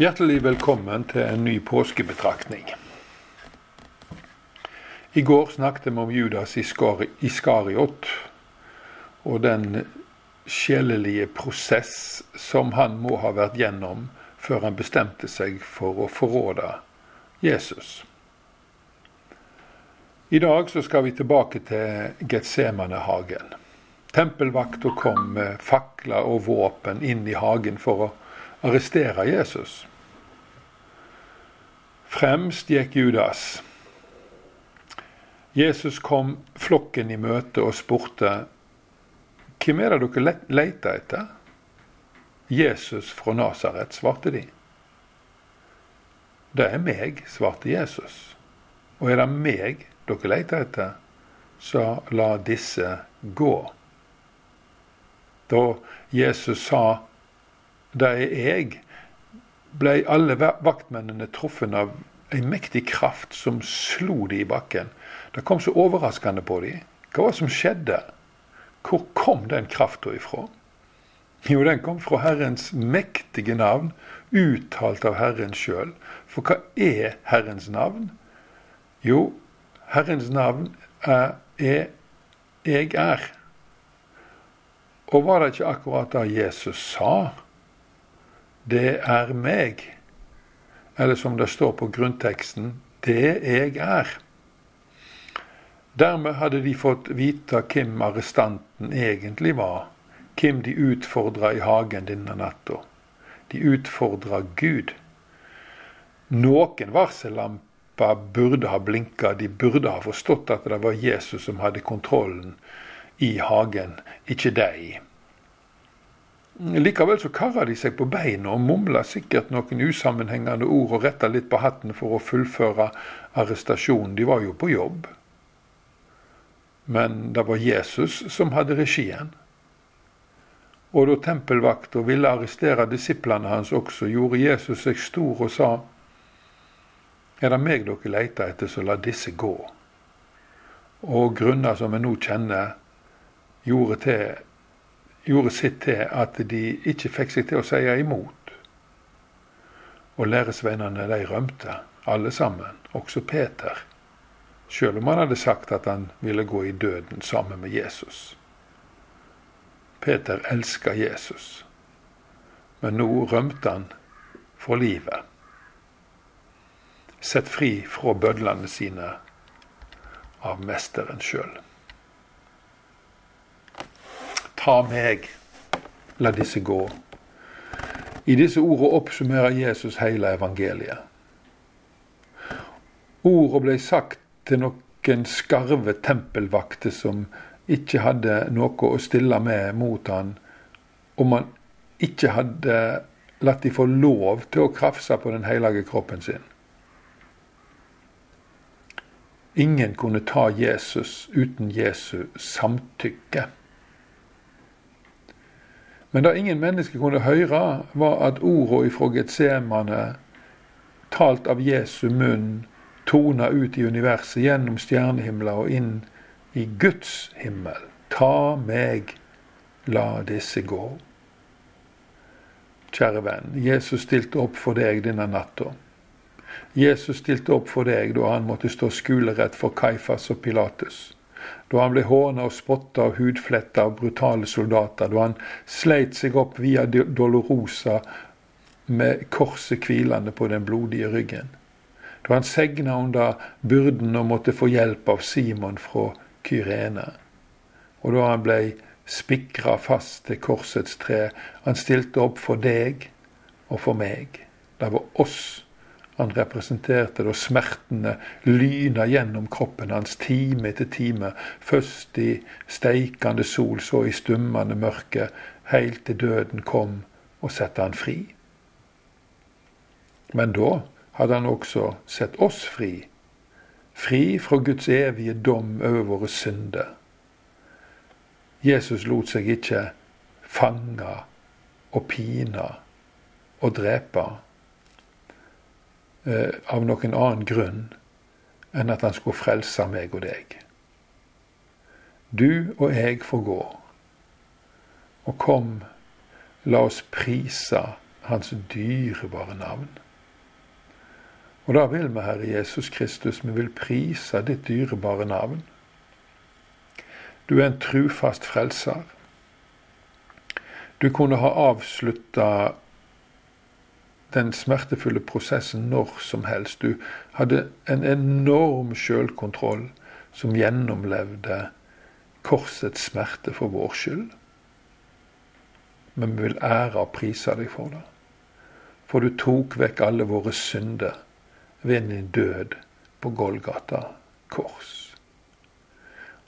Hjertelig velkommen til en ny påskebetraktning. I går snakket vi om Judas Iskariot og den sjelelige prosess som han må ha vært gjennom før han bestemte seg for å forråde Jesus. I dag så skal vi tilbake til Getsemanehagen. Tempelvakta kom med fakler og våpen inn i hagen for å arrestere Jesus. Fremst gikk Judas. Jesus kom flokken i møte og spurte hvem er det dere leter etter? Jesus fra Nasaret, svarte de. Det er meg, svarte Jesus. Og er det meg dere leter etter, så la disse gå. Da Jesus sa det er jeg, ble alle vaktmennene truffet av en mektig kraft som slo de i bakken. Det kom så overraskende på de. Hva var det som skjedde? Hvor kom den krafta ifra? Jo, den kom fra Herrens mektige navn, uttalt av Herren sjøl. For hva er Herrens navn? Jo, Herrens navn er, er 'Jeg er'. Og var det ikke akkurat det Jesus sa? Det er meg. Eller som det står på grunnteksten det jeg er. Dermed hadde de fått vite hvem arrestanten egentlig var, hvem de utfordra i hagen denne natta. De utfordra Gud. Noen varsellamper burde ha blinka, de burde ha forstått at det var Jesus som hadde kontrollen i hagen, ikke de. Likevel så karra de seg på beina og mumla sikkert noen usammenhengende ord og retta litt på hatten for å fullføre arrestasjonen. De var jo på jobb. Men det var Jesus som hadde regien. Og da tempelvakta ville arrestere disiplene hans også, gjorde Jesus seg stor og sa:" Er det meg dere leter etter, så la disse gå. Og grunner som vi nå kjenner, gjorde til gjorde sitt til at de ikke fikk seg til å si imot. Og læresvennene de rømte, alle sammen, også Peter, sjøl om han hadde sagt at han ville gå i døden sammen med Jesus. Peter elska Jesus, men nå rømte han for livet. Sett fri fra bødlene sine av mesteren sjøl. Ta meg, la disse gå. I disse ordene oppsummerer Jesus hele evangeliet. Ordene ble sagt til noen skarve tempelvakter som ikke hadde noe å stille med mot han, om han ikke hadde latt de få lov til å krafse på den hellige kroppen sin. Ingen kunne ta Jesus uten Jesu samtykke. Men det ingen mennesker kunne høre, var at orda ifra Getsemane, talt av Jesu munn, tona ut i universet gjennom stjernehimmelen og inn i Guds himmel. Ta meg, la disse gå. Kjære venn, Jesus stilte opp for deg denne natta. Jesus stilte opp for deg da han måtte stå skulerett for Kaifas og Pilatus da han ble håna og spotta og hudfletta av brutale soldater, da han sleit seg opp via Dolorosa med korset hvilende på den blodige ryggen, da han segna under byrden og måtte få hjelp av Simon fra Kyrene, og da han blei spikra fast til korsets tre. Han stilte opp for deg og for meg. Det var oss han representerte da smertene lyna gjennom kroppen hans time etter time, først i steikende sol, så i stummende mørke, helt til døden kom og sette han fri. Men da hadde han også sett oss fri, fri fra Guds evige dom over våre synder. Jesus lot seg ikke fange og pine og drepe av noen annen grunn enn at han skulle frelse meg og deg. Du og jeg får gå. Og kom, la oss prise hans dyrebare navn. Og da vil vi, Herre Jesus Kristus, vi vil prise ditt dyrebare navn. Du er en trufast frelser. Du kunne ha avslutta den smertefulle prosessen når som helst. Du hadde en enorm sjølkontroll som gjennomlevde korsets smerte for vår skyld. Men vi vil ære og prise deg for det. For du tok vekk alle våre synder ved din død på Golgata kors.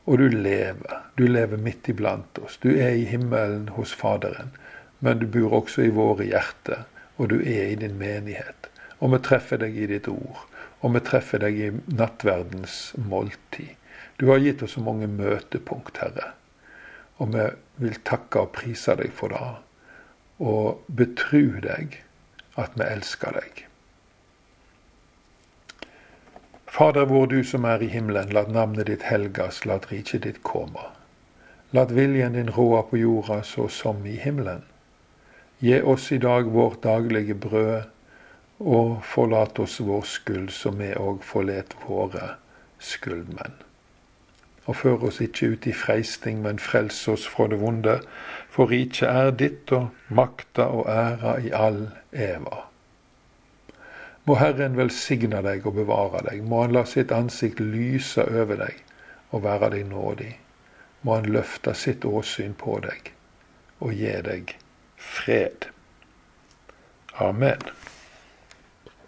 Og du lever. Du lever midt iblant oss. Du er i himmelen hos Faderen, men du bor også i våre hjerter, og du er i din menighet. Og vi treffer deg i ditt ord, og vi treffer deg i nattverdens måltid. Du har gitt oss så mange møtepunkt, Herre. Og vi vil takke og prise deg for det, og betru deg at vi elsker deg. Fader vår, du som er i himmelen, lat navnet ditt helgas, lat riket ditt komme. Lat viljen din råde på jorda så som i himmelen. Gi oss i dag vårt daglige brød, og forlat oss vår skyld, som vi òg forlet våre skyldmenn. Og før oss ikke ut i freisting, men frels oss fra det vonde, for riket er ditt, og makta og æra i all eva. Må Herren velsigne deg og bevare deg. Må Han la sitt ansikt lyse over deg og være deg nådig. Må Han løfte sitt åsyn på deg og gi deg fred. Amen.